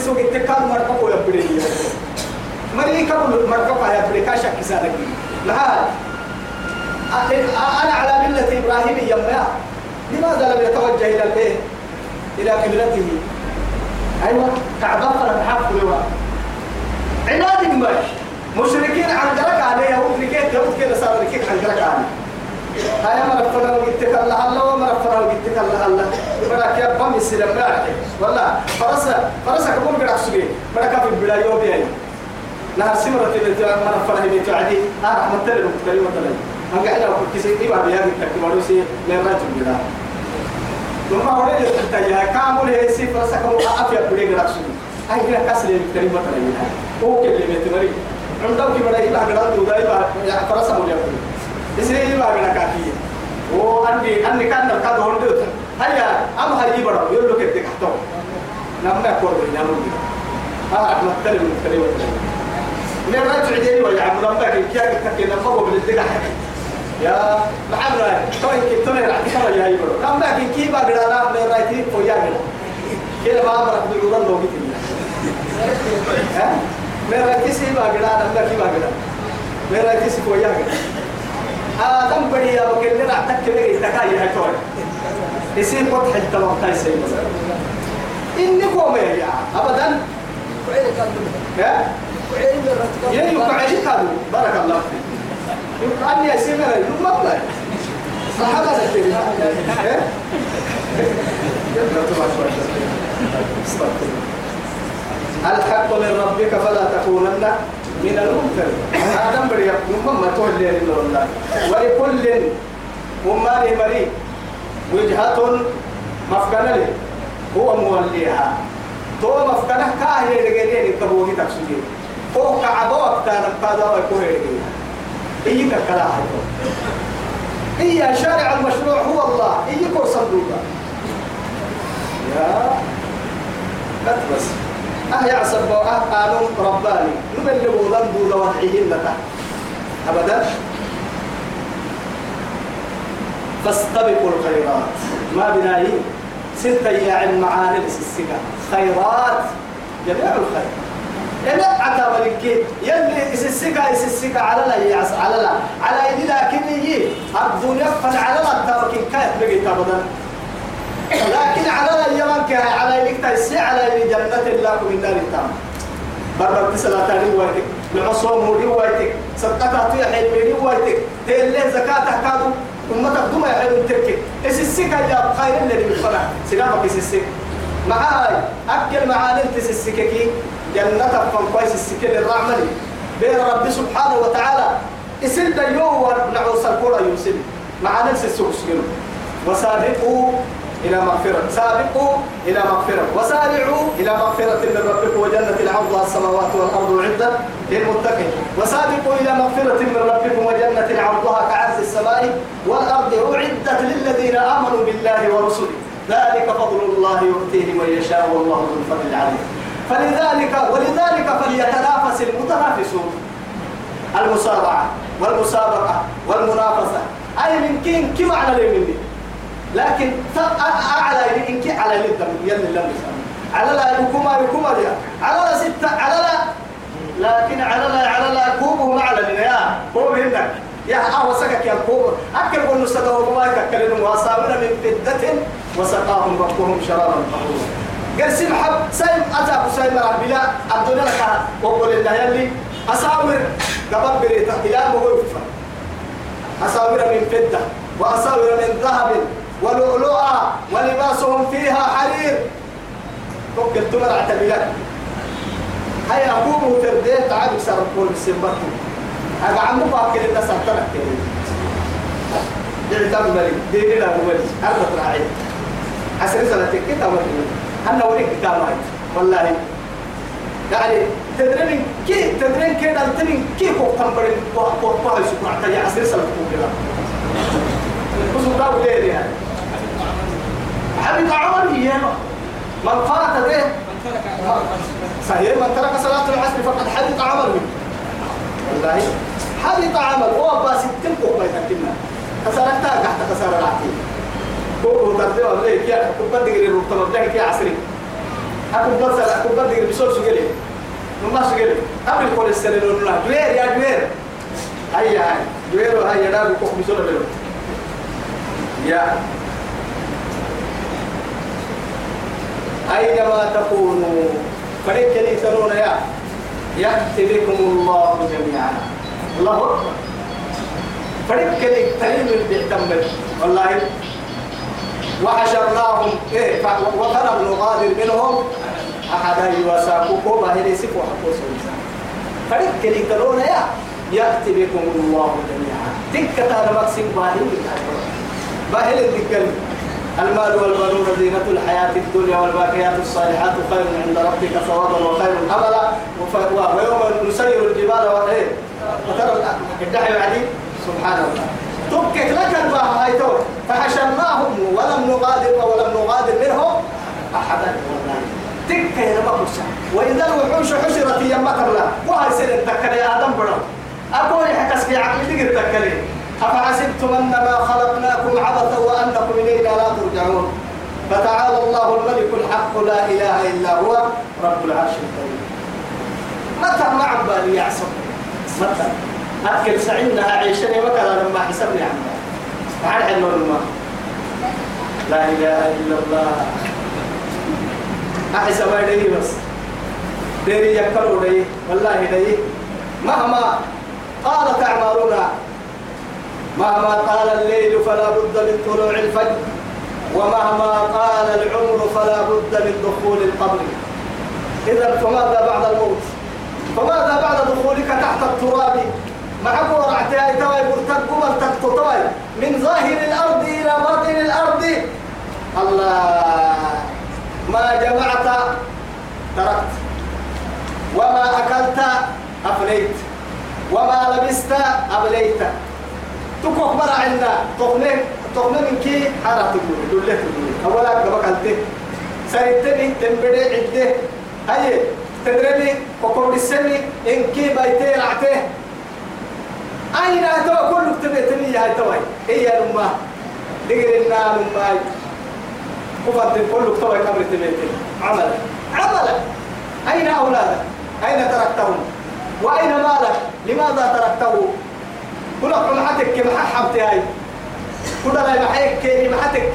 سوق التكاد مركب يا بدي مري كبل مركب يا بدي كاشك كسالك لا أنا على ملة إبراهيم يما لماذا لم يتوجه إلى البيت؟ إلى قبلته. أيوة كعبة فلم حفظ عناد مش مشركين عن درك عليه لكي يهود كده صار لكي عن درك عليه. هاي مرفنا وقتك الله الله ومرفنا وقتك الله الله. برا كيا بام يسلم لا والله فرسا فرسا كبر قرأ سجى برا كافي بلا يوم بيان نهار سمرة اللي مرفنا هي بتوعدي آه رحمة الله المكتري مثلا هم قاعد أقول كيسي إيه بعد يا بيتك كبروا سي للرجل بلا. ثم هو اللي تحتاج كامل هي سي فرسا كم أفيا بلا قرأ سجى هاي كنا كسر المكتري مثلا هو كلمة تمري عندك كبرا يبقى قرأ دودا يبقى فرسا مولي إسرائيل يبقى قرأ كافية؟ وأني أني كان نكاد هندوت هيا أم هاي برا يقول لك إنت كحتو نعم نقول بينا نقول ها رحمة الله المكتري مثلا من رجع جاي ويا عم ربك كي كتك لما هو بالدقة يا محمد توين كي توين راح تكمل يا يبرو؟ كم بقى كي بقى قرانا من رايتي فويا كده كده ما أمرك بيقولون لو بيتي ها؟ من رايتي سي بقى قرانا بقى كي بقى قرانا من رايتي سي فويا كده آدم بدي يا بكر راح تكمل يتكاي هاي توين يصير فتح التمام تاي سي إني قوم يا أبدا. يا يقعد كادو بارك الله فيك. يقعد يا يوم الله صحابة سكتي الحق من ربك فلا تكونن. من الممتر آدم بريا يوم ما تولي الله ولكل أماني مري وجهة مفكنة هو موليها تو مفكنة كاهي لغيرين كبوهي تكسجين فوق عبوك تانا قادة ويكون إيك كلا هي شارع المشروع هو الله إيك صندوقا يا بس أه يعصب أه قانون رباني نبلغ ذنب وضعهن أبدا فاستبقوا الخيرات ما بناهي ستة أيام معاني لسسكة خيرات جميع الخير إلا عتا ملكي يلي إسسكا إسسكا على لا يعس على لا على إدي لكن يجي الدنيا على لا تاوكين كايت بقي تابدا لكن على لا يمن كه على إليك تيسي على جنة الله من دار التام بربر تسلا تاني ويتك العصوم مودي ويتك صدقة طيح الميني ويتك تيلي زكاة كادو أمتك دم يحلو تركي. إسسكا يا خير الذي بالفرح سلامك إسسك معاي أكل معاني تسسككي جنة فن كويس السكين الرعملي بين رب سبحانه وتعالى إسل ديو نعوس الكرة يوسل مع نفس السوق وسابقوا إلى مغفرة. سابقوا إلى مغفرة. وسارعوا إلى مغفرة من ربكم وجنة العرض السماوات والأرض عدة للمتقين. وسابقوا إلى مغفرة من ربكم وجنة عرضها كعرض السماء والأرض أعدت للذين آمنوا بالله ورسله. ذلك فضل الله يؤتيه من يشاء والله ذو الفضل العظيم. فلذلك ولذلك فليتنافس المتنافسون. المسارعة والمسابقة والمنافسة. أي من كين؟ كم على مني؟ لكن أعلى إن كي على لي الدم يلي لم على لا يكما يكما على لا ستة على لا. لكن على لا على لا كوبه ما على لنا هو هناك يا أهو سكك يا كوب أكل قلنا سدوا وما يكلم وأصابنا من فدة وسقاهم ربهم شرابا طهورا. سيم حب سيم أتى سيم بلا. الدنيا لك وقول الله يلي. أساور قبل بريتا إلى مغرفة. أساور من فدة وأساور من ذهب. ولؤلؤا ولباسهم فيها حرير. توكل تمر اعتبلت هاي أبوه ترديه تعال يسار الكل بالسنبتو هذا عمو باكل الناس كده دعتم مريم ديني لا مولي أرض راعي عسر سنة كده مريم أنا وريك كتابات والله. يعني تدرين كي تدرين كده تدرين كيف هو تنبرين وقت وقت يسمع تاني عسر سنة كده بس وقاو ليه يعني؟ حبيب عمر هي. من فات ده صحيح من ترك صلاة العصر فقد حبط عمله والله حبط عمل هو باس التنقو بيتكلم خسارة تحت خسارة رعتي كوكو تردي ولا كيا كوكو تدري الرطب ده كيا عصري. أكو بس أكو بدي بسول سجلي ما سجلي أبي كل السنة نقول دوير يا دوير هيا هاي دوير هاي يا بكو بسول بلو يا. أينما تكونوا فريق كلي ترون يا. يأتي بكم الله جميعا. الله أكبر. فريق كلي تريم بيعتمد والله وحشرناهم. إيه وفلم نغادر منهم. أحدا يواساكوكو باهلي سفو حقو سويسا فريق كلي ترون يا. يأتي بكم الله جميعا. تكتا نمكسين باهلي باهلي الذكر المال والبنون زينة الحياة الدنيا والباقيات الصالحات خير عند ربك ثوابا وخير أملا ويوم نسير الجبال وإيه؟ وترى الدحي بعدي سبحان الله تبكت لك الباها هايتو. فحشرناهم ولم نغادر ولم نغادر منهم أحدا. والله تك يا مقصة وإذا الوحوش حشرت يما قبلها وهي سنة تكلي آدم برا. أقول حكس في عقلي تقدر أفحسبتم أنما خلقناكم عبثا وأنكم إلينا لا ترجعون؟ فتعالى الله الملك الحق لا إله إلا هو رب العرش الكريم. متى ما عبالي يعصب متى؟ أذكر سعيدنا عيشني وكذا لما حسبني عمال تعال حلو الماء لا إله إلا الله. أحسب عليه بس. ديري يكروا لي والله لي مهما قالت أعمالنا مهما طال الليل فلا بد من طلوع الفجر ومهما طال العمر فلا بد من دخول القبر. إذا فماذا بعد الموت؟ فماذا بعد دخولك تحت التراب؟ معك ورعتها توي برتك قبل توي. من ظاهر الأرض إلى باطن الأرض. الله ما جمعت تركت. وما أكلت أفنيت. وما لبست أبليت. تكوك برا عندنا تغني تغني من كي حارة تقول دولة تقول. أولا كما قلت سيتني تنبدي عده هاي تدرني وكم السنة إن كي بيتي رعته أين أتوا؟ كل تبيتني يا توي هي الماء دقر النار الماء كفت كل توي كبر تبيتني عملا عملا أين أولادك؟ أين تركتهم؟ وأين مالك؟ لماذا تركته؟ كل محتك كم حبتي هاي كل لا محيك كي محتك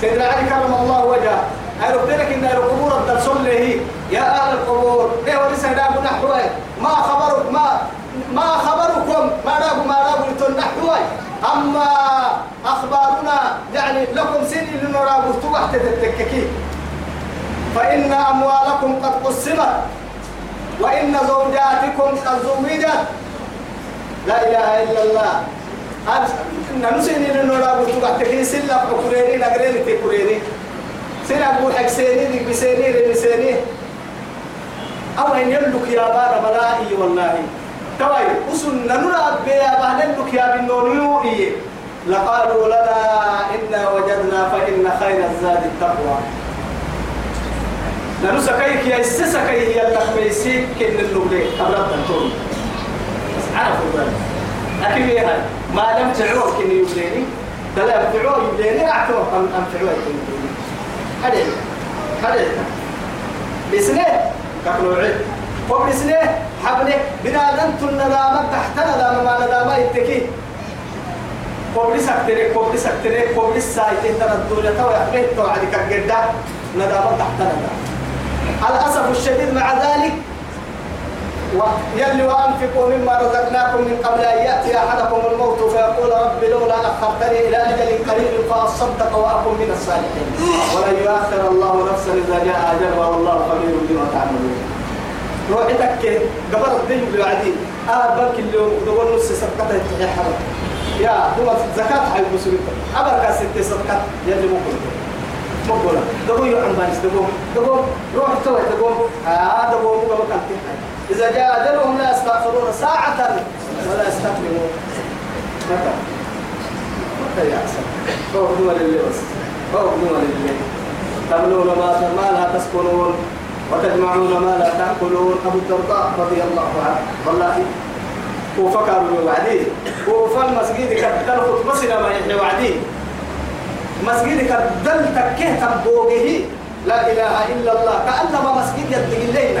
سيدنا علي كرم الله وجهه. أنا قلت لك إن القبور الدرسون هي؟ يا أهل القبور. إيه ولسه دابوا نحوي ما خبرك ما ما خبركم. ما دابوا ما دابوا نحوي أما أخبارنا يعني لكم سن لنرابوا تحت تتككي. فإن أموالكم قد قسمت وإن زوجاتكم قد زوجت. لا إله إلا الله. أنا نسيني لنرابوا تحت كي سلة حكريني نقريني تكريني سنة أبو حكسيني ذيك بسيني لبسيني أو إن يلك يا بار ملائي والله. توي أسن نرى بيا بهلك يا بنونيو إيه. لقالوا لنا إنا وجدنا فإن خير الزاد التقوى. سكيك يا السسكي هي التخميسيك كن النبلي قبل التنتون عرفوا ذلك لكن إيه ما لم تعوه كن يبليني دلا يبتعوه يبليني أعتوه أم تعوه يبليني هذا هذا بسنة كفلو عيد وبسنة حبنة بنادم الندامة تحت ندامة ما ندامة يتكي. قبل سكتري قبل سكتري قبل سايت ترى الدنيا تو يحبه تو عليك الجدة ندامة تحت ندامة الأسف الشديد مع ذلك يلي وأنفقوا مما رزقناكم من قبل أن يأتي أحدكم الموت فيقول رب لولا أخرتني إلى أجل قريب فأصدق وأكن من الصالحين. ولن يؤخر الله نفسا إذا جاء أجلها والله خبير بما تعملون. روحتك قبر الدين بالوعدين آه بنك اليوم دول نص صدقة يتحي يا هو زكاة حي مسلم أبرك ست صدقة يلي مقبل مقبل دبو يعم بانس دبو دبو روح توي دبو آه دبو مقبل كنتي إذا جاء أجلهم لا يستغفرون ساعة ولا يستقبلون متى؟ متى يحسن؟ هو دول اللي بس هو دول اللي تبنون ما ما لا تسكنون وتجمعون ما لا تأكلون. أبو الدرداء رضي الله عنه والله وفكروا وعديه وفل مسجد كدل خطبة ما يحيى وعديه مسجد كدل تكيه تبوغه. لا إله إلا الله. كأنما مسجد يدق الليل.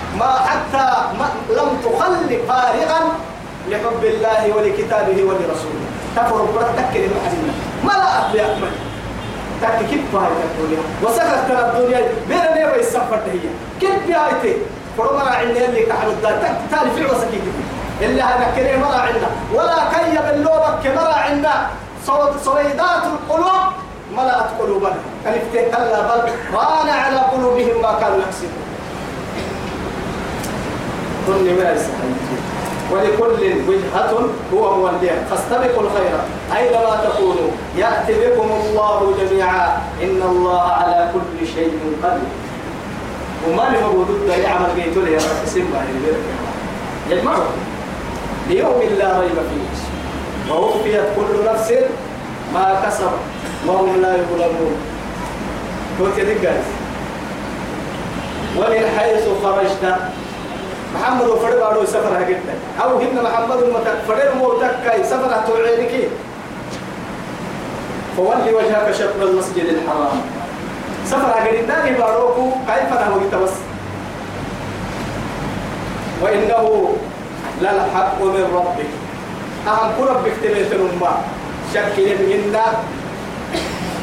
ما حتى ما لم تخل فارغا لحب الله ولكتابه ولرسوله. تفرق برتك المحزنة ملأت بأكمل تك كيف هاي الدنيا؟ وسكت الدنيا. بين نيبا السفر هي؟ كيف هاي فرما عندنا اللي كحل الدار. تالي في وسكيت إلا هذا كريم مرا عندنا. ولا كيب اللوبك مرا عندنا. صويدات القلوب ملأت قلوبنا. كلفت كلا بل ران على قلوبهم ما كانوا يكسبون كل ما ولكل وجهة هو موليها فاستبقوا الخيرات أينما تكونوا؟ يأتي بكم الله جميعا. إن الله على كل شيء قدير. وما لي موجود ده يعمل جيت له يا رب ليوم لا ريب فيه. ووفيت كل نفس ما كسب وهم لا يظلمون. قلت ومن حيث خرجت محمد وفرد بارو سفر هجتنا أو هن محمد المتك فرد موتك كاي سفر هتوعينك فولي وجهك شطر المسجد الحرام. سفر هجتنا باروكو كيف أنا وقت بس. وإنه للحق من ربك. أهم كربك تبيت الأمة. شكل منا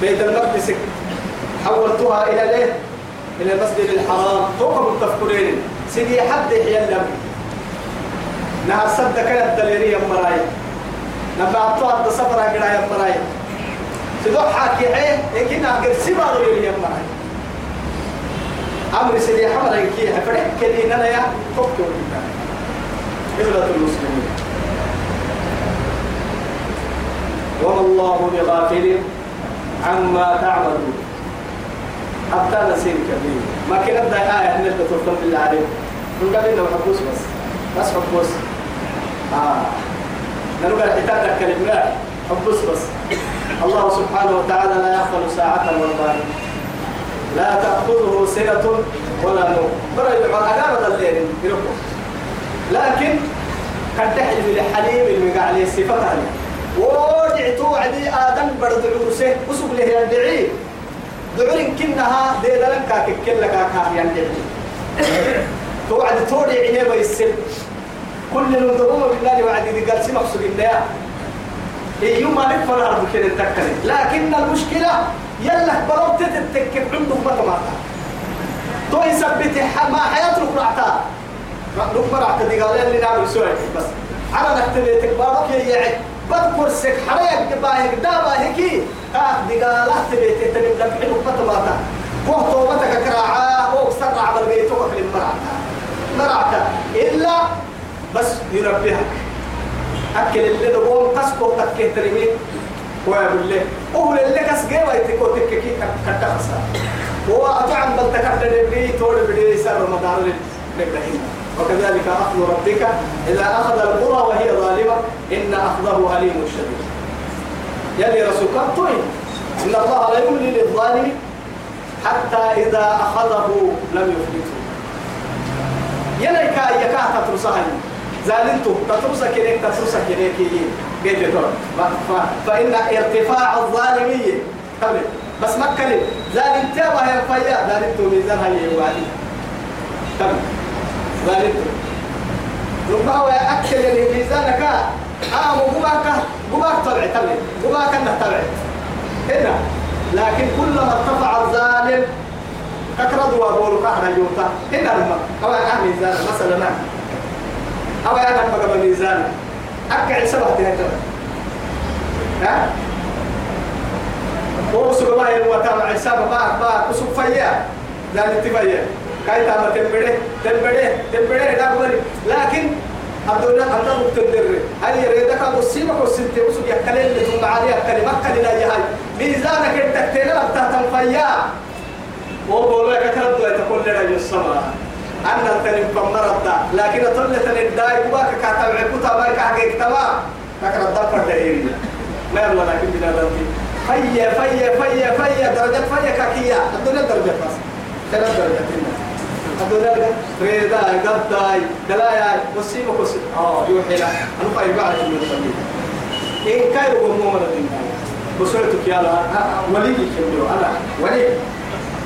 بيت المقدس حولتها إلى ليه؟ إلى المسجد الحرام. فوق التفكرين سيدي حد يلم نهار صد كانت دليلية مراي نبع أطلع السفر أقرأ يا مراي سيدو حاكي عين يمكن أقر سبار يا مراي أمر سيدي حمر يكي فرح كلينا أنا يا فكتور قبلة المسلمين. وما الله بغافل عما تعملون. حتى نسير كبير. ما كنا بدأ آية من الدكتور بالله عليه من قبل إنه حبوس بس. بس حبوس. آه. نقول حتى كلمة حبوس بس. الله سبحانه وتعالى لا يغفل ساعة ولا لا تأخذه سنة ولا نوم. برا أقارب الليل يركض لكن قد تحلم لحليم المقالي صفتها ورجع توعدي آدم برد عروسه وسوق له يدعي دعور كنها دي دلن كاك كل كاك يدعي توعد توري عينيه بيسل. كل نضرب بالله وعد دي قال سمع سوق الله يوم ما نكفر هذا كده تكلم لكن المشكلة يلا بلوت تتكب عنده ما تو يثبت ما حياته رعتا ركبر اعتدي قال اللي نعمل سوي بس. على نكتب تكبارك يعد بذكر سك حريق باهك دابا هيكي آه دي قال احتبت تنم لبحين وفتماتا وهو توبتك كراعا وكسر عمل بيتك في المرعتا مرعتا إلا بس ينبهك أكل اللي نقوم تسكو تكيه ويقول له أهل اللي كس جيبا يتكو تككي كتخسا هو أطعم بل تكتر بدي تول بدي سر رمضان لك وكذلك أخذ ربك إذا أخذ القرى وهي ظالمة إن أخذه أليم شديد. يلي رسولك طيب إن الله لا يملي للظالم حتى إذا أخذه لم يفلته. يلي كا يكا تترسها زالنتو تترسك إليك تترسك إليك فإن ارتفاع الظالمية قبل بس مكة ظالم تابع يا فيا. ظالمتو ميزان هي وعدي. قبل ظالمتو ربما هو أكل اللي ميزانك. آه وقباك قباك طلع تبع قباك أنه تبع هنا. لكن كلما ارتفع الظالم كثرة وقول كهنا يوتا هنا لما أو أنا ميزان مثلا أو أنا بقى ميزان أكل سبعة هذا ها؟ وصل الله يوم حساب ما ما وصل فيا. ذلك تفيا كاي تام تنبره تنبره تنبره لا بقولي لكن أدونا أنا مقتدر هل يريدك أبو سيما وسنت وسوق يكلم لتوم عليها كلمة كلمة يا هاي ميزانك التكتيل أبتا تنفيا. وقول لك كرد تقول لنا السماء أن تنم فمرت لكن تقول تنم داي كاتب عكوتا باك حقيقة تما لكن الضفر دائرية ما يلا لكن بنا ذنبي فيا فيا فيا فيا درجات فيا كاكية. الدنيا درجات بس ثلاث درجات الدنيا ريدا قداي دلايا وسيم وسيم آه يوحي لا أنا فاير بعد من الدنيا إن كاي ومو من الدنيا بسرعتك يا لا ولي كملوا أنا ولي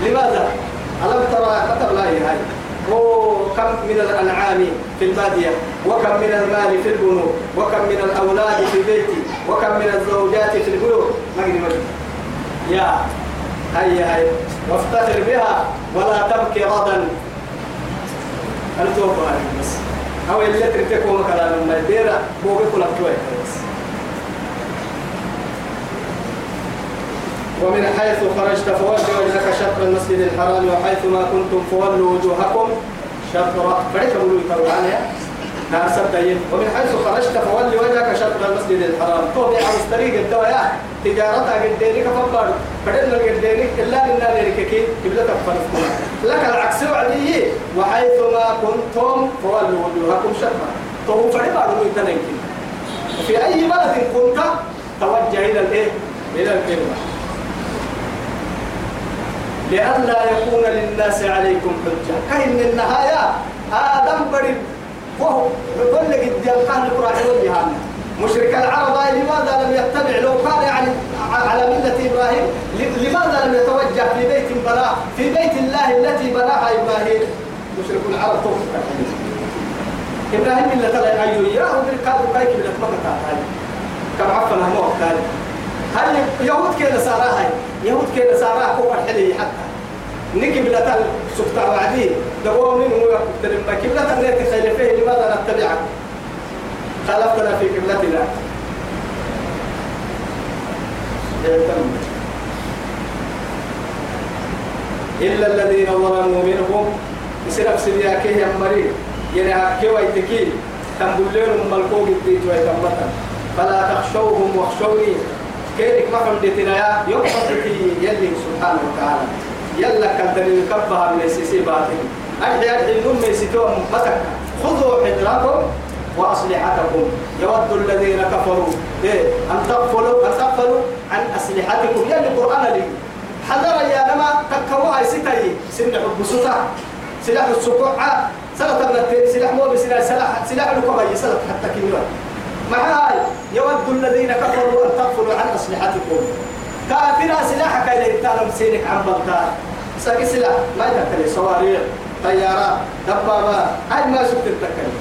لماذا؟ ألم ترى كتب لا هاي كم من الأنعام في البادية وكم من المال في البنوك وكم من الأولاد في البيت وكم من الزوجات في البيوت ما يا هيا هيا. وافتخر بها ولا تبكي غدا. أنا توقع بس أو اللي تركتكم كلام ما يدير بوقي كل بس ومن حيث خرجت فول وجهك شطر المسجد الحرام وحيث ما كنتم فولوا وجوهكم شطر. فريق أقولوا يتوعنا نار سبتين ومن حيث خرجت فول وجهك شطر المسجد الحرام. طوبي على طريق الدوايا. تجارتها قدينك فبر فدلنا قدينك إلا لنا لرككي قبلتك فرفنا لك العكس وعدي. وحيث ما كنتم فولوا وجوهكم شطر تو فريق أقولوا يتنكي في أي بلد كنت؟ توجه إلى الإيه؟ إلى القبلة لئلا يكون للناس عليكم حجة. كأن النهاية. آدم برد. وهو كل قد يلقاه القرآن والجهان مشرك العرب لماذا لم يتبع؟ لو كان يعني على ملة إبراهيم لماذا لم يتوجه في بيت بناه في بيت الله التي بناها إبراهيم؟ مشرك العرب توقف إبراهيم ملة لا أيوه يا أودر كادو كايك ملة مكة كم عفنا مو هل يهود كده ساراها يهود كده ساراها كوكا حلي حتى؟ نكي بلا سكتا وعدي دقوا من هو يقتل ما كبلة التي خير فيه لماذا نتبعك خالفتنا في قبلتنا. إلا الذين ظلموا منهم. يصير أفسد يا كيه يا مريض. يعني هكي ويتكي تنبول لهم ملكوك الديت ويتمتا فلا تخشوهم واخشوني. كيرك ما حمدتنا يا يوم يلي سبحانه وتعالى. يلا كدني كبها من السيسي باطل أحيا أحيا نم يسيتون متك خذوا حذركم وأسلحتكم. يود الذين كفروا. إيه أن تغفلوا أن تغفلوا عن أسلحتكم. يلي القرآن لي. حذر يا نما تكوا ستي سن حب سلاح السكوع سلاح تبنت سلاح مو بسلاح سلاح سلاح الكوباي سلاح حتى كنيوان معاي يود الذين كفروا أن تغفلوا عن أسلحتكم. كافر سلاحك إذا تعلم سينك عن بلطان ساقي سلاح ما يتكلم. صواريخ طيارات دبابات هاي ما شفت التكلم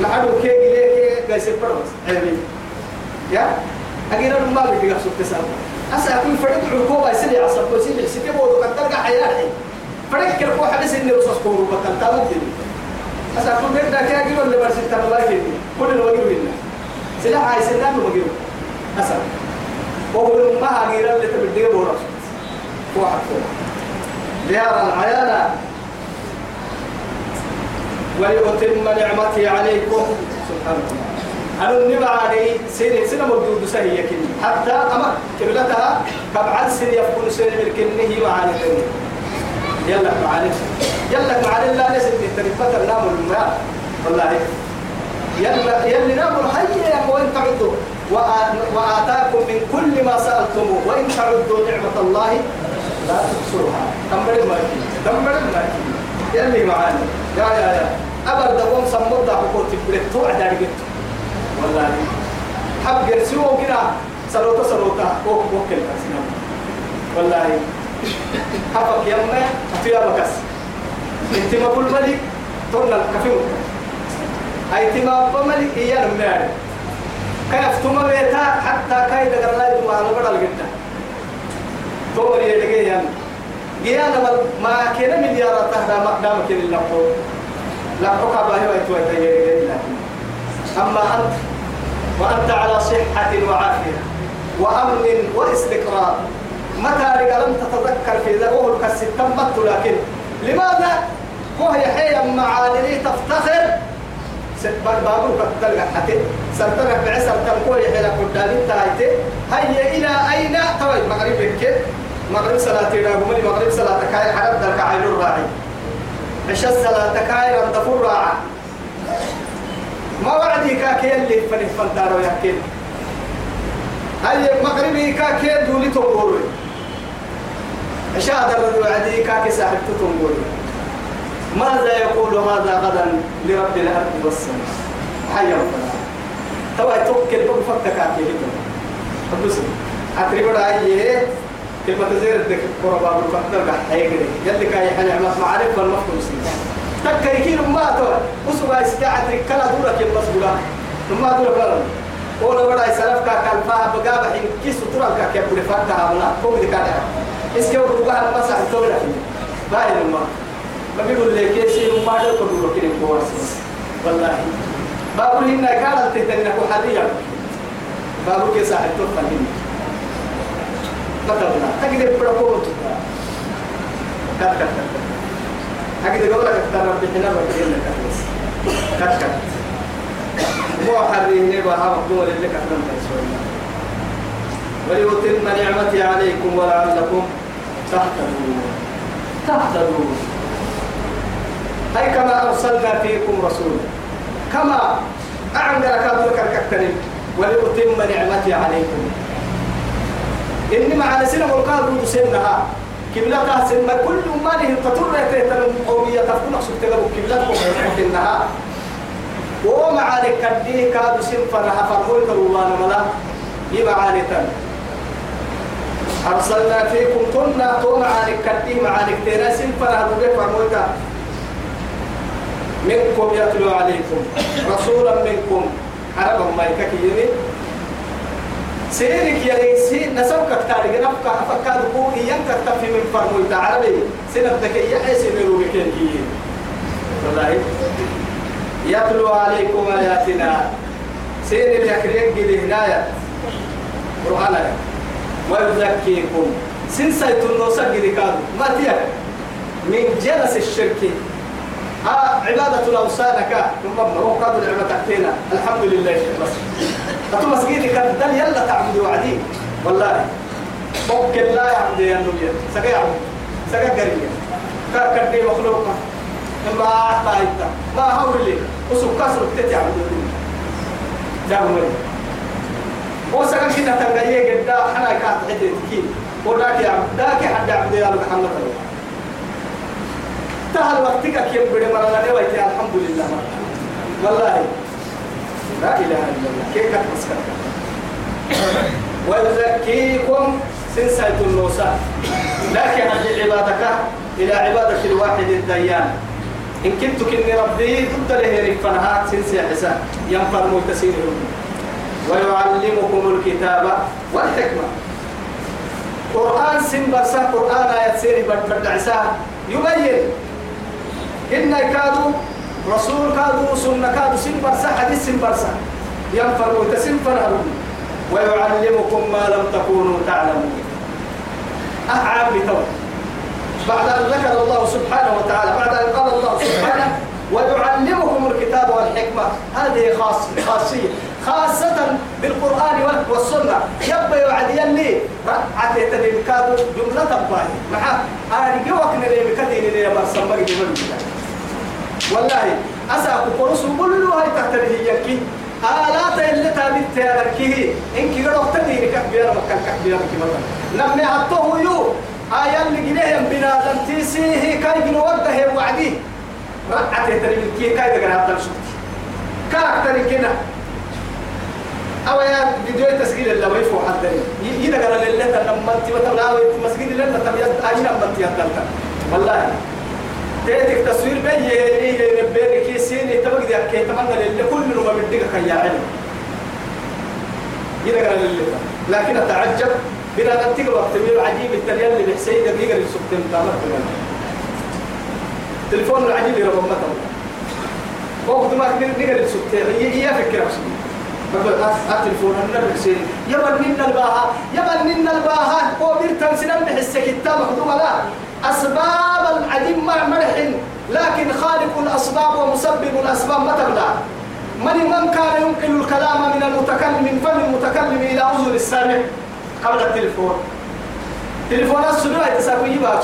ما حدو كي ليه كي قيس البرمس عيبين يا؟ أجينا ما بدي أقصد تسامح أسا أكون فرد عقوبة يسلي عصب وسيلي سيتي بودو قد تلقى حياتي فرد كرفو حدث إني رصاص كورو بطل تامدني أسا أكون بيبدا كي أجينا اللي برسل تنواجه كل الوجه منا سلاح عايز سلاح وجه أسا وهو ما أجينا اللي تبديه بورس واحد ديارا عيانا ولأتم نعمتي عليكم سبحانه أنا النبع علي سنة سنة مردود سهية كني حتى أما كبلتها كبعد سنة يفكون سنة بالكنه معاني كني يلا معاني يلا معاني لا نسل ترفت النام الماء والله يلا يلا نام الحي يا وين تعدوا وآتاكم من كل ما سألتموه. وإن تعدوا نعمة الله لا تحصوها. تمبر ما تمبر ما يلي معانا. يا يا يا. أبر دوم سمود ده حقوق تبرت توعد عليك والله. حب جرسوا كده سلوتا سلوتا. أوه وكل كاسنا والله. حبك يما أتيا بكس انت ما كل ملك تقول الكفيم أي تما بملك إياه نمنعني كيف بيتا حتى كايد قرلا يدوم على بدل جدا تور يدقي يعني ما كنا مليارات تهدا ما دام كنا لقو لقو كباهي ويتوي تيجي أما أنت وأنت على صحة وعافية وأمن واستقرار متى لم تتذكر في ذوه الكسر تمت لكن لماذا هو يحيى معاني تفتخر بابور كتلقى حتى سرتنا بعسر تنقوي حلا قدامي تايتي. هيا إلى أين؟ توي مغرب كيف مغرب صلاة تيراغمني مغرب صلاة كاي حرب دلك عين الراعي. عشاء صلاة كاي رندفور راعي ما وعدي كاكي اللي فني فنتارو يحكي هاي مغربي كاكي دولي تنقولي عشاء درد وعدي كاكي ساحب تنقولي ماذا يقول هذا غدا لرب الأرض والسماء؟ حيا وفلا توا توكل بقى فتك كاكي هدو بس أتريد أيه كلمة زير الدك قربا بالفتر قحيقري يلي كاي حنعمة معرفة المفهوم سنة تكيكين ما تو. وسوا استعد كلا دورة كل مسؤولة ما دورة كلا ولا بڑا سلف کا کلفا بگا بحين كي سترا کا كي بڑے فاتا ہمنا کو دي کا اس کے اوپر تو رکھیں باہر ما. ما بيقول لك كيس ما دو کو دورة كده كورس والله هنا قال تهتني كو حاليا بابو كيس صاحب تو فهمني كتبنا تجد بڑا کو تو كت كت كت أكيد يقول لك ترى بحنا بقول لك كت كت مو حريه ها مقدور اللي كتبنا تسوي وليتم نعمتي عليكم ولعلكم تهتدون تهتدون أي كما أرسلنا فيكم رسولا. كما أعمل كابلك الكترين ولأتم نعمتي عليكم. إني مع نسينا والقادر سنها. كبلة سن كل ما له تطر تهتم قومية تكون أقصد تقبل كبلة إنها ومعاني كديه كادو سن فرها فرهوي الله ملا يمعاني تن أرسلنا فيكم كنا تو معاني كديه معاني كتيرا سن فرها بوجه فرهوي منكم يتلو عليكم. رسولا منكم. عربا ما يكاكي سيرك يا ليسي نسوك كتاري نفك أفكاد قوي ينك تفي من فرمو العربي سنبتك يحيس من روبكين والله. يتلو عليكم آياتنا. سير اليكريك دي هداية قرآن. ويزكيكم. سنسيت النوسك دي كادو ما تيك من جلس الشرك. ها عبادة الأوثان كا ثم هو قاد العبادة تحتنا الحمد لله. بس. أتو مسجد كدل يلا تعبد وعدي. والله. ممكن لا يعبد يا نبي. سجى يعبد سجى قرية كار كدي مخلوقة ما أعطى إنت. ما هو اللي وسوق كسر تتعبد هو سجى كنا تنجيه قد حنا كات حتى تكين وذاك يعبد ذاك حد يعبد يا محمد. الله تهل وقتك كيف بدي مرة نويت الحمد لله والله لا إله إلا الله. كيف كتمسك ويزكيكم سنسيت النوسى لكن أرجع عبادك إلى عبادة الواحد الديان. إن كنت كني ربي ضد له رفنها سنسي حسان ينفر ملتسين ويعلمكم الكتاب والحكمة. قرآن سن برسا قرآن آيات سيري بدعسا يبين إن كادوا رسول كادوا سنة كادوا سن برسا حديث سن برسا ينفر وتسن فرهرون ويعلمكم ما لم تكونوا تعلمون. أعاب بتوى بعد أن ذكر الله سبحانه وتعالى بعد أن قال الله سبحانه ويعلمكم الكتاب والحكمة. هذه خاص خاصية. خاصة بالقرآن والسنة. يبقى يوعد يلي رعت يتنين كادو جملة تباهي محا آني جوك نلي مكدين لي برسم بقي والله أساكو قرص كل هاي تحت هي آلات اللي تابت تياركيه إنك قد تديني كبيرة مكان كبيرة كبيرة نمي حطوه يو. آية اللي جنيه بنادم تيسيه. كاي بنوده وعدي. رعت يتنين كي كاي دقنا عبد الشكت كاركتر كنا. أو يا فيديو تسجيل اللي ويفو حتى يدقنا لله لما انت وتلاوي مسجد لله تبيض أين أما انت يدلتا والله. تيتك تصوير بي يلي ينبيني كي سيني تبقى دي أكي تمنى للي كل نوم بديك خيا علم. يدقنا لله. لكن أتعجب بنا نتيجة وقت مير عجيب التليان اللي بحسين دقيقة اللي سبتين تامر تليفون العجيب يرى بمتهم وقت ما نقدر اللي سبتين. هي فكرة بسيطة بقول التلفون النبي سيري يبل منا الباها يبل منا الباها هو بيرتن سنن بحس كتاب مخدوم لا أسباب العديم مع مرح لكن خالق الأسباب ومسبب الأسباب ما تبلع من من كان ينقل الكلام من المتكلم من فم المتكلم إلى أذن السامع. قبل التلفون تليفون السنوة تساوي يبقى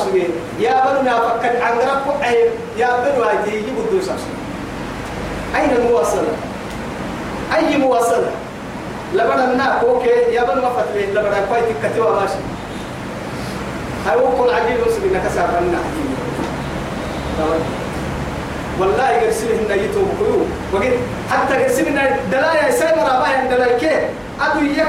يا بنو نافك عن رب عيب. يا بنو هاي يجيبوا الدوس أين المواصلة؟ أي مواصلة؟ لبنا الناك أوكي. يا بنو ما فتلي لبنا كويت كتوا ماشي هاي وقول عجيب مسلم نكسر بنا والله يرسله إن يتوب كيو وقت حتى يرسله دلايا سيمرا باين دلايا كي. أدو يك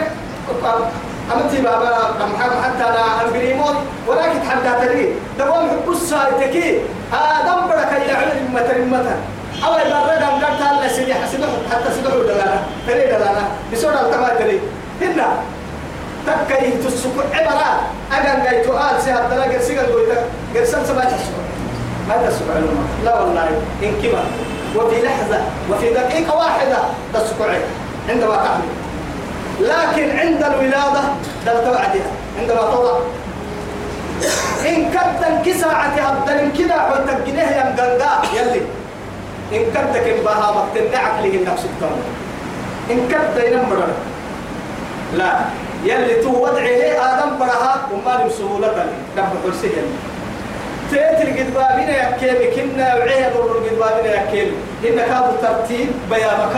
أمتي بابا محمد حتى أنا أنقريمون ولكن حتى تري دوام حبوس سايتكي آدم بركة يعلم متر متر أو إذا رجع مقطع الله سيدي حسده حتى سيده دلانا تري دلانا بسورة التما تري هنا. تكاي تسكو عبارة أجن جاي تقال سهل دلا جرسيجا قويتا جرسان سبعة تسكو ما تسكو علوم لا والله. إن كبر. وفي لحظة. وفي دقيقة واحدة تسكو عندما تعمل لكن عند الولادة دلت وعدها عندما تضع. إن كدت انكساعة هبدل كده حتى الجنيه ينقلقا يلي. إن كدت كبها مقتل عقله النفس التمر. إن كدت ينمر. لا. يلي تو وضعه آدم برها وما بسهولة. دم حرسه تيتر قد بابنا يكيبي كنا وعيه ضرر قد بابنا يكيبي إن كادوا ترتيب بيامك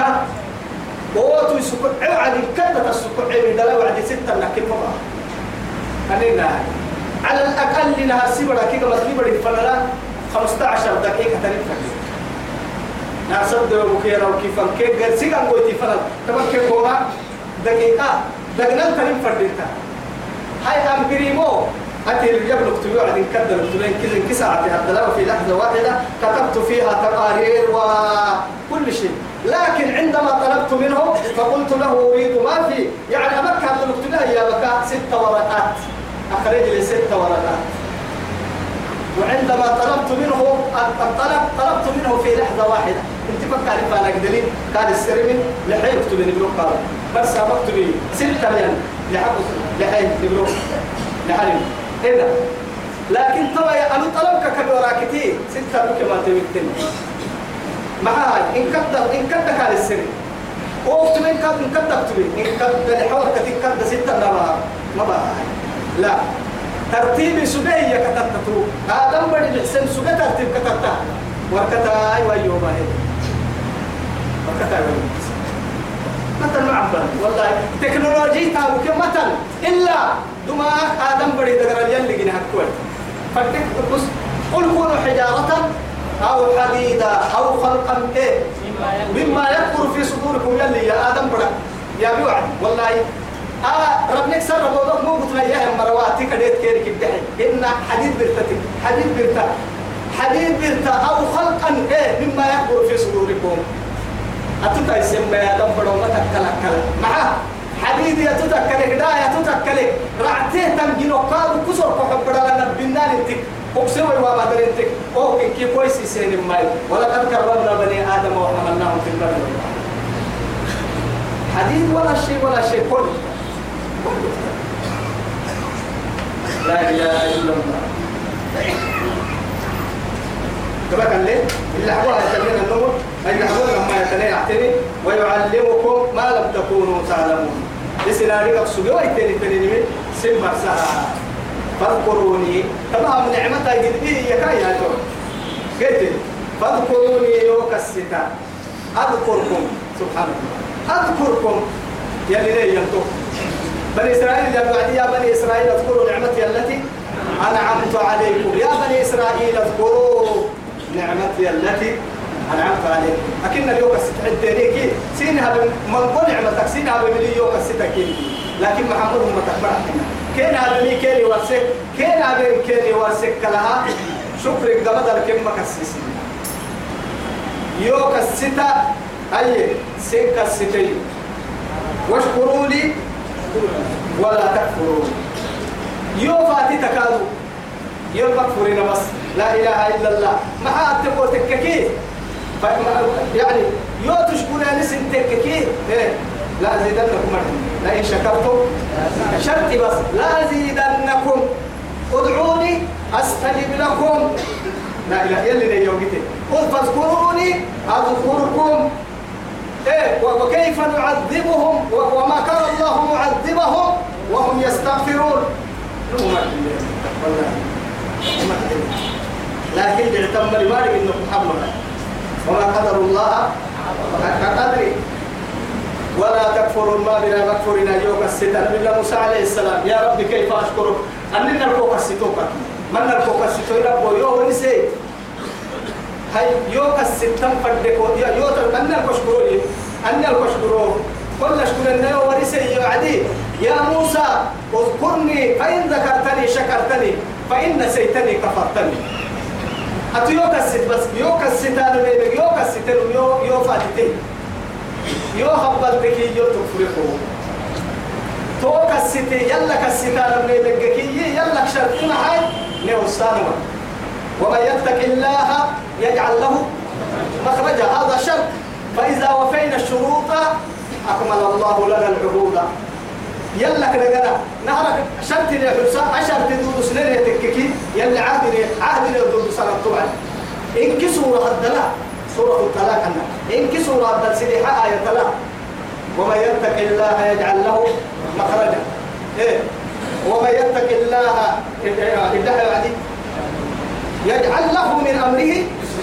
ووتو يسكت عوعد كدة السكت عيب دلا وعد ستة لكن مرة أنينا على الأقل لها كده ما سبرة فلا 15 دقيقة تنفع نعصد وكيرا وكيف كيف قال سيغان قوتي فلا تمام كيف هو؟ دقيقة. دقنا تنفع ديتا هاي أم بريمو أتي الجبل اكتبوا عدين كدر اكتبين كذا انكسعت هذا في لحظة واحدة كتبت فيها تقارير وكل شيء. لكن عندما طلبت منه فقلت له أريد ما في. يعني أمك هذا اكتبها يا بكاء ست ورقات. أخرج لي ست ورقات. وعندما طلبت منه الطلب طلبت منه في لحظة واحدة. انت فكر فانا قدرين قال السرمن لحين اكتب لي بلوك قال بس سبقت لي ستة مليون لحق لحين بلوك لحين هنا لكن طبعا أنا طلبك كبيراكتي ستة بك ما تبكتني معاي. إن كد إن كد كان السر وقت من كد إن كد أكتبي إن كد الحوار كتير كد ستة ما ما بقى لا. ترتيب سبية كتبتو آدم بدي الحسن سبية ترتيب كتبتا وركتا أيوة يوم هي وركتا والله تكنولوجي تابوك مثل إلا دماغ آدم بدي دقر يلي جنها كويت فتك بس قل كونوا حجارة أو حديدا أو خلقا إيه مما يكبر في صدوركم يلي يا آدم برا. يا بيوعد والله آه ربنا سر بودك مو قلت يا مرواتي كديت كيرك الدحي إن حديد برتتك حديد برتا حديد برتا أو خلقا إيه مما يكبر في صدوركم. أتوتا يسمى يا آدم برا ما تكلا معاه حديد يا تتكلك دا يا تتكلك رعتيه تنجنو قالوا كسر كحب برا لنا بنان انتك اقسم وما درنتك. أو كي كويس سين ماي. ولقد كرمنا بني آدم وحملناهم في البر. حديد ولا شيء ولا شيء. كل. لا إله إلا الله. كما قال لي اللي حبوها يتلين النور. اللي حبوها لما يتلين يعتني. ويعلمكم ما لم تكونوا تعلمون. لسنارك السجوة يتلين تلين سمع سها فاذكروني. من نعمتها إيه يكاي يا تو قلت فاذكروني يوك الستة. أذكركم. سبحان الله أذكركم. يا لي ينتو بني إسرائيل يا بعد يا بني إسرائيل اذكروا نعمتي التي أنعمت عليكم. يا بني إسرائيل اذكروا. نعمتي التي أنعمت عليكم أكن اليوم الستة سينها من قل نعمتك سينها بملي يوم الستة لكن محمد هم تكبر كين هذا مي كين ورسك كين هذا كين ورسك لها شكر قبض الكلمة كسيسي يوك الستة أي سيك الستين واشكروا لي ولا تكفروا يو فاتي تكادو. يو مكفرين بس لا إله إلا الله. ما أتقوا تككي؟ يعني يو تشكروا نسن تككي؟ إيه. لا أزيدنكم لئن شكرتم شرط بس. لا أزيدنكم. ادعوني أستجب لكم. لا إله إلا الله قل فاذكروني أذكركم. إيه وكيف نعذبهم؟ وما كان الله معذبهم؟ وهم يستغفرون. والله. لكن اعتم لمالك إنه محمد. وما قدر الله حق قدره ولا تكفروا ما بنا مكفرنا يوم الستة. نبي موسى عليه السلام يا رب كيف أشكرك؟ أننا نركوك الستوك. من نركوك الستوك؟ رب يوم نسي هاي يوم الستة فردكو يا يوم أننا نكشكروا أننا نكشكروا كل أشكر النبي ورسي يعدي يا موسى اذكرني فإن ذكرتني شكرتني فإن نسيتني كفرتني. أتو يوك الست بس يوك الستان يوك الستان يو يو فاتتين. يو خبلتك يو تفرقه توك الستي يلا كالستان من بقكي يلا شرط معي نوصانوا ومن يتق الله يجعل له مخرجا. هذا شرط. فإذا وفينا الشروط أكمل الله لنا العهود. يلا كده كده. نهرك شرط لي حسا عشر تدود سنين تككي. يلا عهد لي عهد لي دود سنة طبعا. إنك سورة الدلاء سورة الطلاق أنا إنك سورة الدلاء سيدي آية الطلاق ومن يتق الله يجعل له مخرجا. إيه؟ ومن يتق الله إدها يعني يجعل له من أمره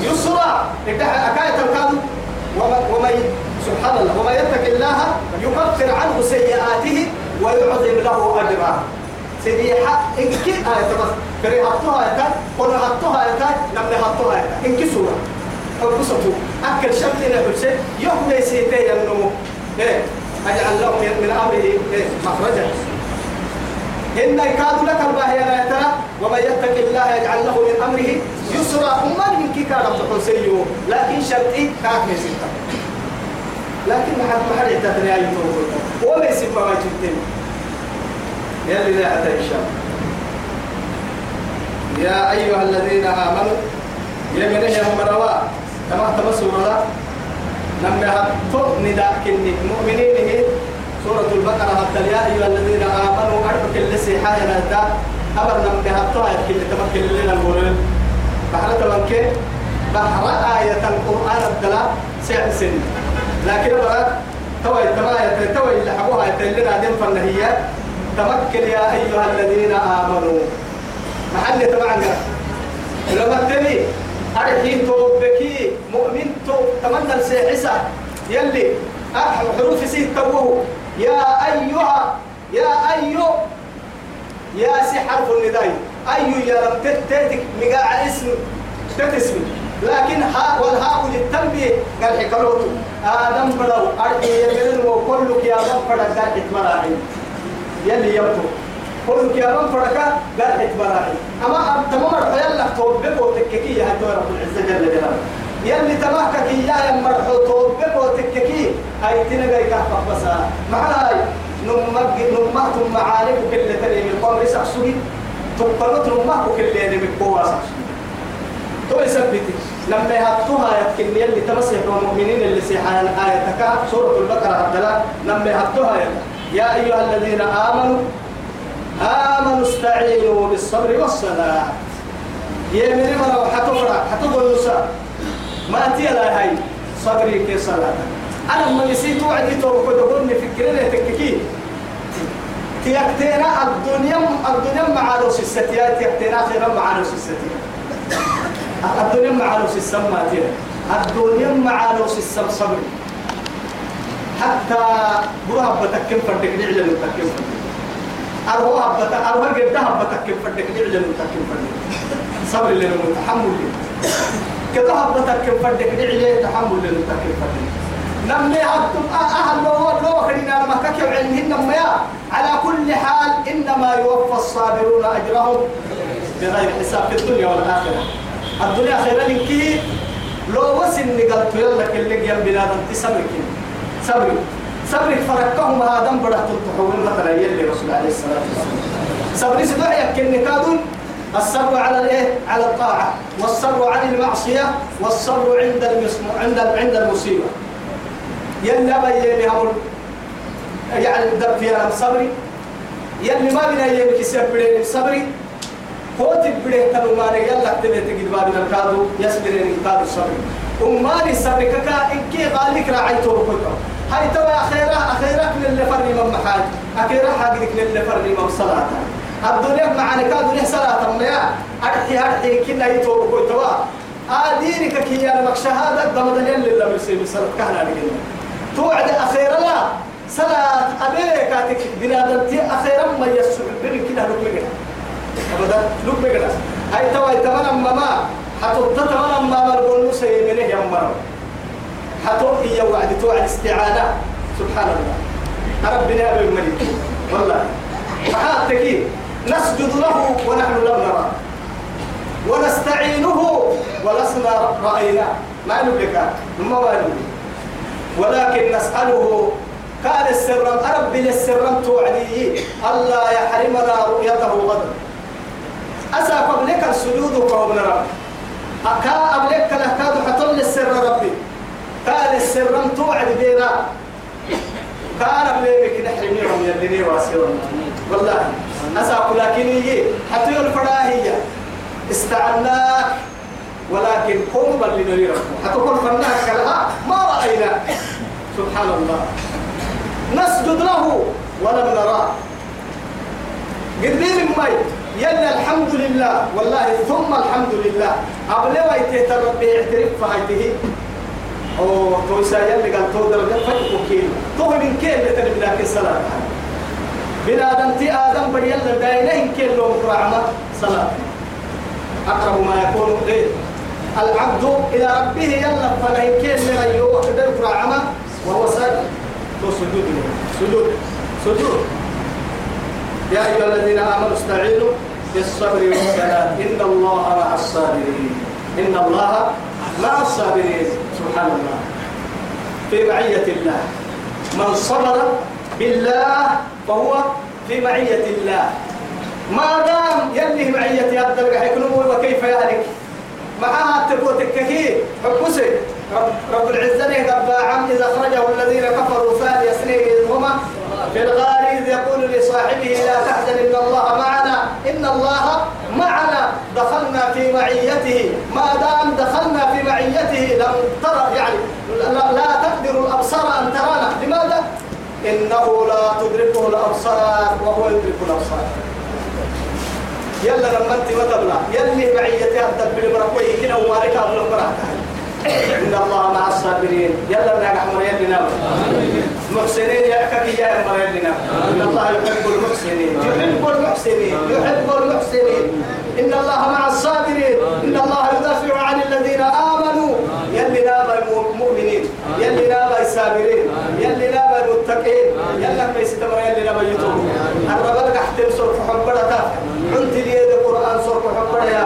يسرا. إدها أكاية الكاذب. ومن سبحان الله. ومن يتق الله يكفر عنه سيئاته ويعظم له أجرا. سيدي حق إن كي آية بس كري حطوها آية قل حطوها آية نمني حطوها آية إن كي سورة. أبسطوا أكل شمتنا بلسي يوم يسيتي ينمو إيه؟ أجعل له من أمره. إيه؟ مخرجا إن يكاد لك الباهي لا ترى ومن يتق الله يجعل له من أمره يسرا. أمان من كي كان لكن شرطي كاك نسيتا لكن حد ما حد يعتبر أي توبة وما يسمى ما جبتين يلي لا أتى إن شاء يا أيها الذين آمنوا يمنه يا مروا كما تمسوا الله لما هبطوا نداء كني مؤمنين هي سورة البقرة. حتى يا أيها الذين آمنوا أعرفوا كل سيحة ينادى أبر لما هبطوا كل تمكن لنا المولين بحر تمكن بحر آية القرآن الدلاء سعر لكن برا توي تما توي اللي حبوها يتلنا دين فنهيات تمكن يا أيها الذين آمنوا. محل تبعنا. لما تبي أرحي توبكي مؤمن تو تمنى السيحسة يلي حروف سيد تبوه. يا أيها يا أيو. يا سي حرف النداء. أيو يا رب تتك مقاع اسم. تتسمي لكن ها والهاء للتنبيه. قال حكروت آدم بدو وكلك يا رب فدا قال حكمراعي يلي يبتو كلك يا رب فدا قال حكمراعي أما تمام يلا توبك وتككي يا رب العزة جل جلاله. يلي تماكك يا مرحو توبك وتككي هاي تنقى كهف بس معاي نمك نمهتم معارف كل تاني من قوم سحسوي تقبلت نمهك كل اللي من قوة سحسوي تو يثبتي لما يهبطوها يتكن يلي تمسح المؤمنين اللي سيحان آية تكا سورة البقرة عبد الله. لما يهبطوها يا أيها الذين آمنوا آمنوا استعينوا بالصبر والصلاة. يمني مرة حتفرع حتقول نساء ما أتي لا هاي. صبري كي صلاة. أنا ما يسيت وعدي توقف تقولني فكرنا تككي. تيكتينا الدنيا الدنيا مع روس الستيات تيكتينا خيرا مع روس الستيات. الدنيا مع روس السماء الدنيا مع روس السم صبري حتى بروها بتكم فردك نعلن تكم فردك أروها بت أروها قدها بتكم فردك نعلن تكم فردك صبر اللي متحمل لي. كذا هبتك فردك نعلن تحمل اللي تكم فردك نمي هبتم أهل لو لو خلينا لما كيف علمهن نمي على كل حال إنما يوفى الصابرون أجرهم بغير حساب في الدنيا والآخرة. الدنيا خيرا لك. لو وسن قلت يلا كل جنب بنادم تسبرك صبري صبري فركهم هذا بدأ تتحول مثلا يلي رسول عليه الصلاة والسلام. صبري كن كادون الصبر على الايه؟ على الطاعة. والصبر عن المعصية. والصبر عند المسم... عند عند المصيبة. يلا بيني هم يعني الدب فيها صبري يلي ما بنا يمك سبرين صبري فوت بده تلو ما يلا تبي تجد بابنا الكادو يسبرين الكادو صبري أماني صبري كا إن كي قالك راعيته بكتر هاي توا أخيرا أخيرا من اللي فرني من محاج أخيرا حاجك من اللي فرني من صلاة الدنيا معنا كادو له صلاة ما أرحي أرحي كنا يتوب كويتوا آدينك كي أنا مكشهادة دم دليل لله بسيب صلاة كهنا نجينا توعد أخيرا لا صلاة أبيك أتك بنادم أخيرا ما يسوع بين كده بيجنا أبدا لو بيجنا هاي توا يتمنى ماما حتى تتمنى ماما القول سيمنه يا مرة حتى هي وعد توعد استعانة سبحان الله. ربنا أبي الملك والله. فحاتك نسجد له ونحن لم نرى ونستعينه ولسنا رأينا. ما نبلك ما ولكن نسأله كان السر رب للسر توعدي ألا يحرمنا رؤيته غدا أسا قبلك السجود قوم رب. أكا قبلك لكاد حطل السر ربي. كان السر توعد بينا. كان قبلك نحرميهم يلي واسيرون والله أسا لكن يجي حتى الفراهية استعناك ولكن قوم بل لنريد حتى كل فناك ما رأينا. سبحان الله نسجد له ولم نراه قديم مي يلا الحمد لله. والله ثم الحمد لله. قبل ما يتهتر بيعترف فهيته أو توسا يلي قال تو درجة فتح كيل تو من كيل لتنبنا كالصلاة بلا آدم تي آدم بدي يلا داينين كيل لو مكرعمة صلاة. أقرب ما يكون إيه العبد إلى ربه يلا فنهي كيل من أيوه كده مكرعمة وهو ساجد تو سجود سجود. سجود. يا أيها الذين آمنوا استعينوا بالصبر والصلاة إن الله مع الصابرين. إن الله مع الصابرين. سبحان الله. في معية الله. من صبر بالله فهو في معية الله. ما دام يلي معية يبدأ حيكون وكيف يهلك معها تقوى تككي حبسي. رب, رب العزة رب عم إذا أخرجه الذين كفروا ثاني سنين هما في الغار إذ يقول لصاحبه لا تحزن إن الله معنا. إن الله معنا. دخلنا في معيته. ما دام دخلنا في معيته لم ترى يعني لا, تقدر الأبصار أن ترانا. لماذا؟ إنه لا تدركه الأبصار وهو يدرك الأبصار. يلا لما أنت ما يلي معيتي أبدأ بالمرقوي كنا ومارك أبو المرقوي إن الله مع الصابرين. يلا بنا أحمر يلي نام محسنين يأكك يا أحمر يلي نام إن الله يحب المحسنين. يحب المحسنين. يحب المحسنين. إن الله مع الصابرين. إن الله يدافع عن الذين آمنوا. يلي نابا المؤمنين يلي نابا الصابرين يلي نابا المتقين يلا ما يستمر يلي نابا يتوب. الربل قحتم صرف حبرة عنت لي القرآن صرف حبرة يا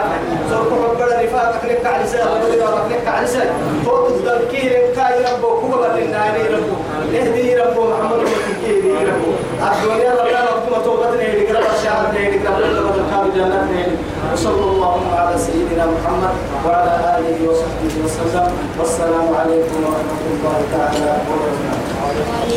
وصلى الله على سيدنا محمد وعلى آله وصحبه وسلم والسلام عليكم ورحمة الله تعالى وبركاته